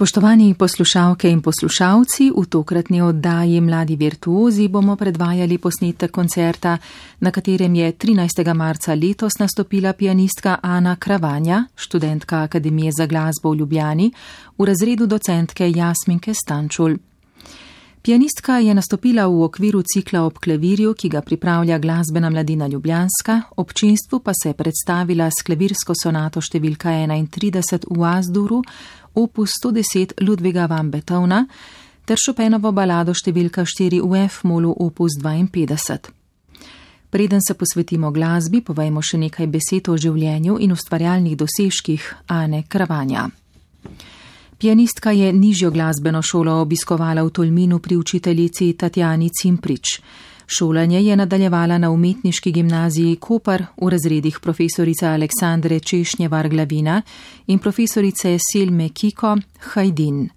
Spoštovani poslušalke in poslušalci, v tokratni oddaji Mladi virtuozi bomo predvajali posnetek koncerta, na katerem je 13. marca letos nastopila pianistka Ana Kravanja, študentka Akademije za glasbo v Ljubljani, v razredu docentke Jasminke Stančul. Pianistka je nastopila v okviru cikla ob klavirju, ki ga pripravlja glasbena mladina Ljubljanska, občinstvu pa se je predstavila s klavirsko sonato številka 31 v Azduru, opus 110 Ludviga van Beethovna ter Chopinovo balado številka 4 v F-molu opus 52. Preden se posvetimo glasbi, povejmo še nekaj besed o življenju in ustvarjalnih dosežkih Ane Kravanja. Pianistka je nižjo glasbeno šolo obiskovala v Tolminu pri učiteljici Tatjani Cimprič. Šolanje je nadaljevala na umetniški gimnaziji Kopar v razredih profesorice Aleksandre Češnjevar Glavina in profesorice Selme Kiko Hajdin.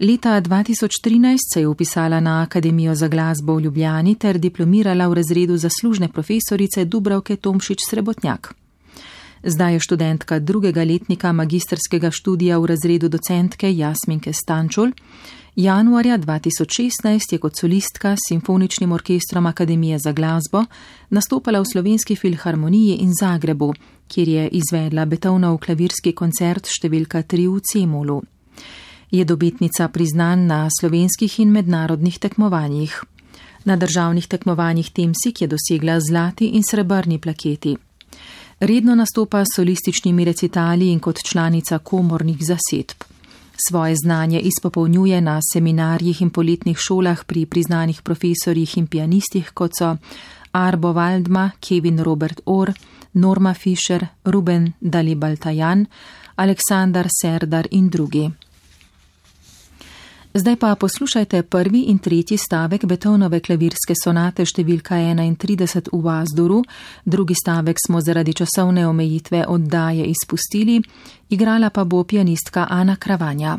Leta 2013 se je upisala na Akademijo za glasbo v Ljubljani ter diplomirala v razredu zaslužne profesorice Dubravke Tomšič Srebotnjak. Zdaj je študentka drugega letnika magistrskega študija v razredu docentke Jasminke Stančul. Januarja 2016 je kot solistka s Simfoničnim orkestrom Akademije za glasbo nastopala v Slovenski filharmoniji in Zagrebu, kjer je izvedla Beethovenov klavirski koncert številka 3 v Cemolu. Je dobitnica priznan na slovenskih in mednarodnih tekmovanjih. Na državnih tekmovanjih Temsik je dosegla zlati in srebrni plaketi. Redno nastopa s solističnimi recitali in kot članica komornih zasedb. Svoje znanje izpopolnjuje na seminarjih in poletnih šolah pri priznanih profesorjih in pianistih, kot so Arbo Waldma, Kevin Robert Orr, Norma Fischer, Ruben Dalibaltajan, Aleksandar Serdar in drugi. Zdaj pa poslušajte prvi in tretji stavek Betonove klavirske sonate številka 31 v Vazduru, drugi stavek smo zaradi časovne omejitve oddaje izpustili, igrala pa bo pianistka Ana Kravanja.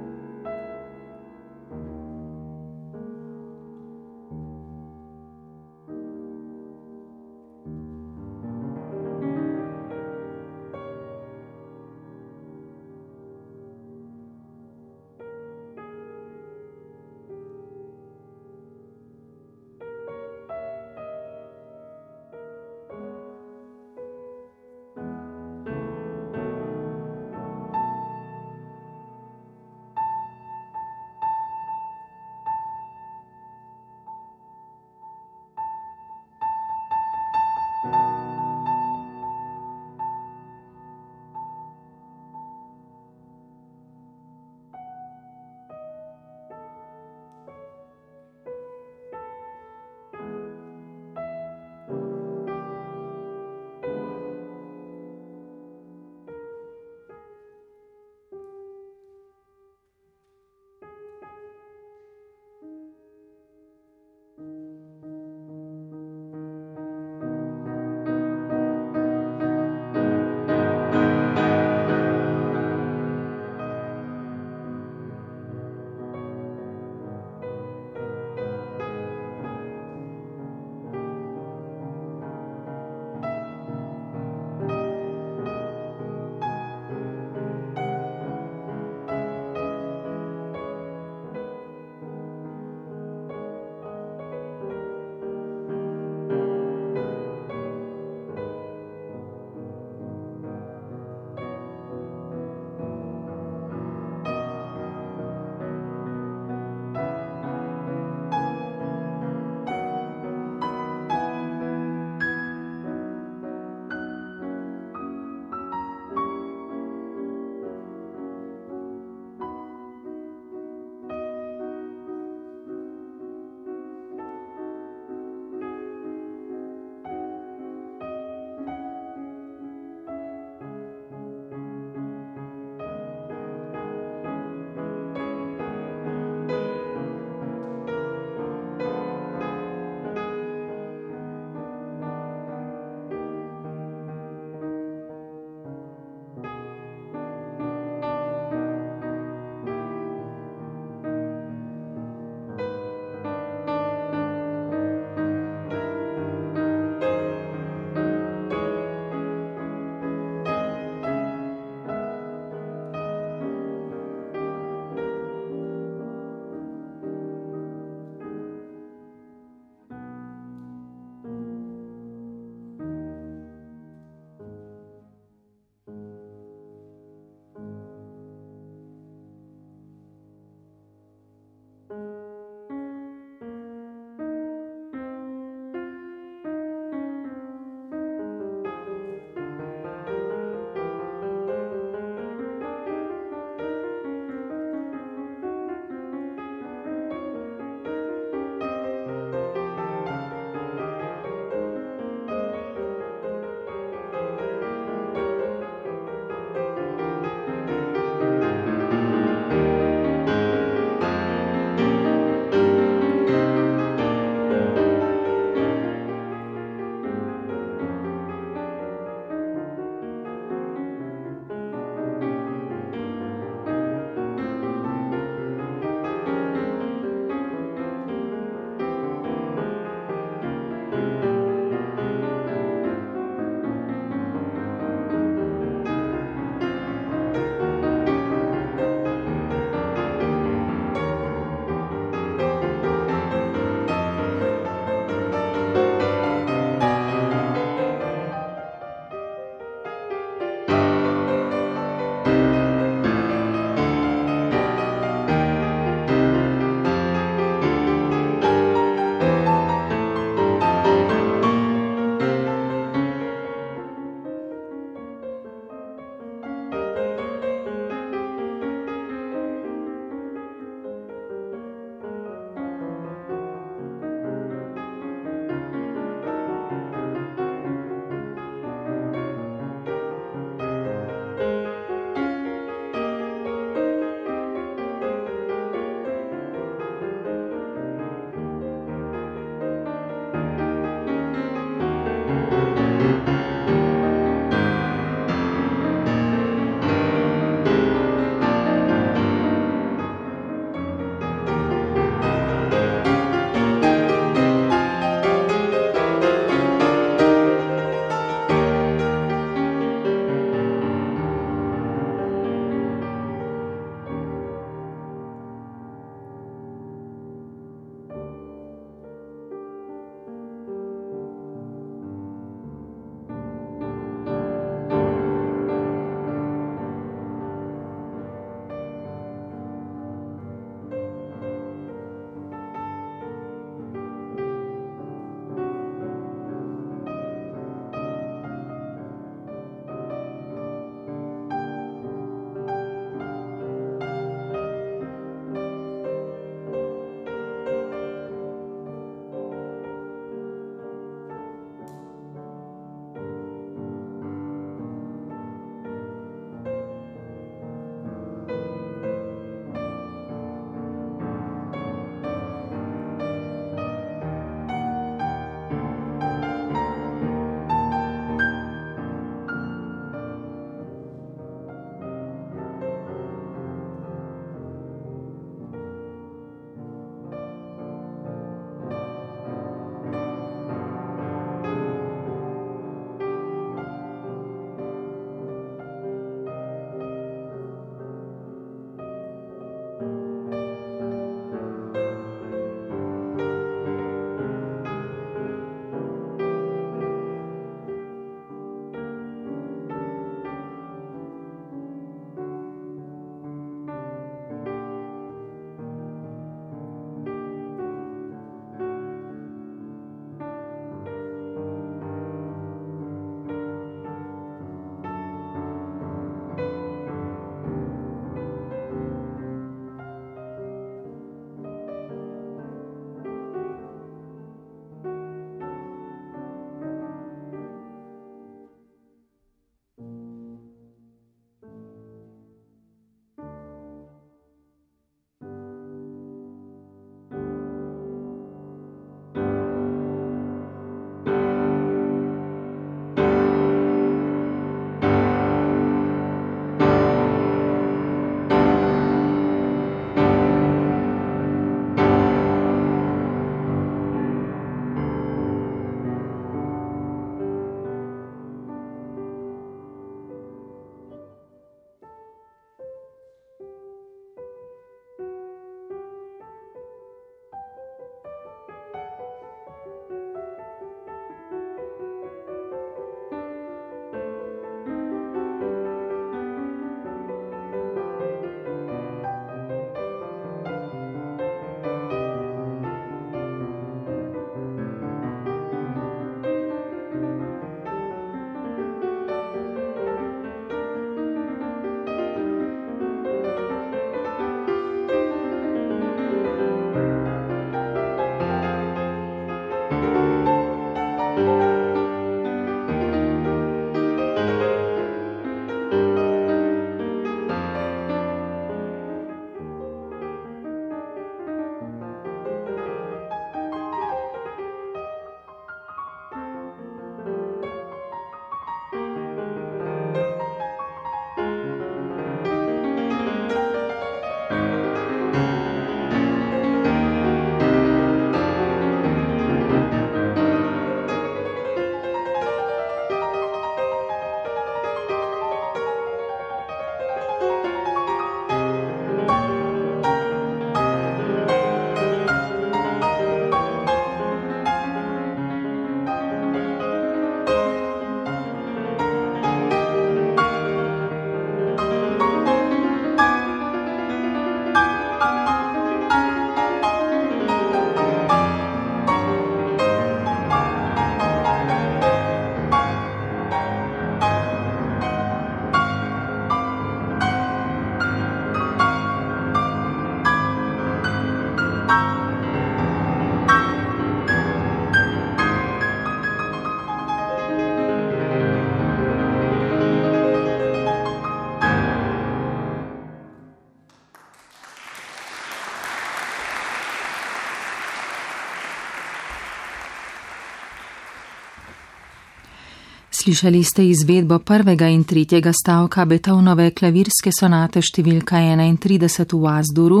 Slišali ste izvedbo prvega in tretjega stavka Beethovenove klavirske sonate številka 31 v Azduru,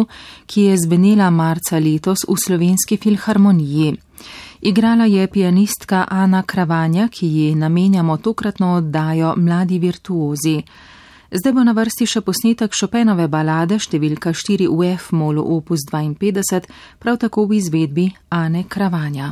ki je zvenela marca letos v slovenski filharmoniji. Igrala je pianistka Ana Kravanja, ki ji namenjamo tokratno oddajo Mladi virtuozi. Zdaj bo na vrsti še posnetek Šopenove balade številka 4 v F-molu opus 52, prav tako v izvedbi Ane Kravanja.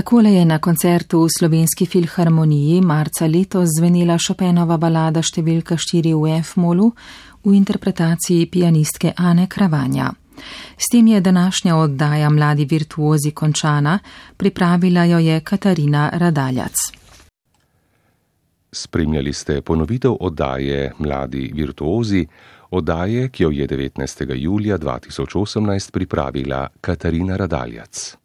Takole je na koncertu v Slovenski filharmoniji marca letos zvenela Šopenova balada številka 4 v F-molu v interpretaciji pianistke Ane Kravanja. S tem je današnja oddaja Mladi virtuozi končana, pripravila jo je Katarina Radaljac. Spremljali ste ponovitev oddaje Mladi virtuozi, oddaje, ki jo je 19. julija 2018 pripravila Katarina Radaljac.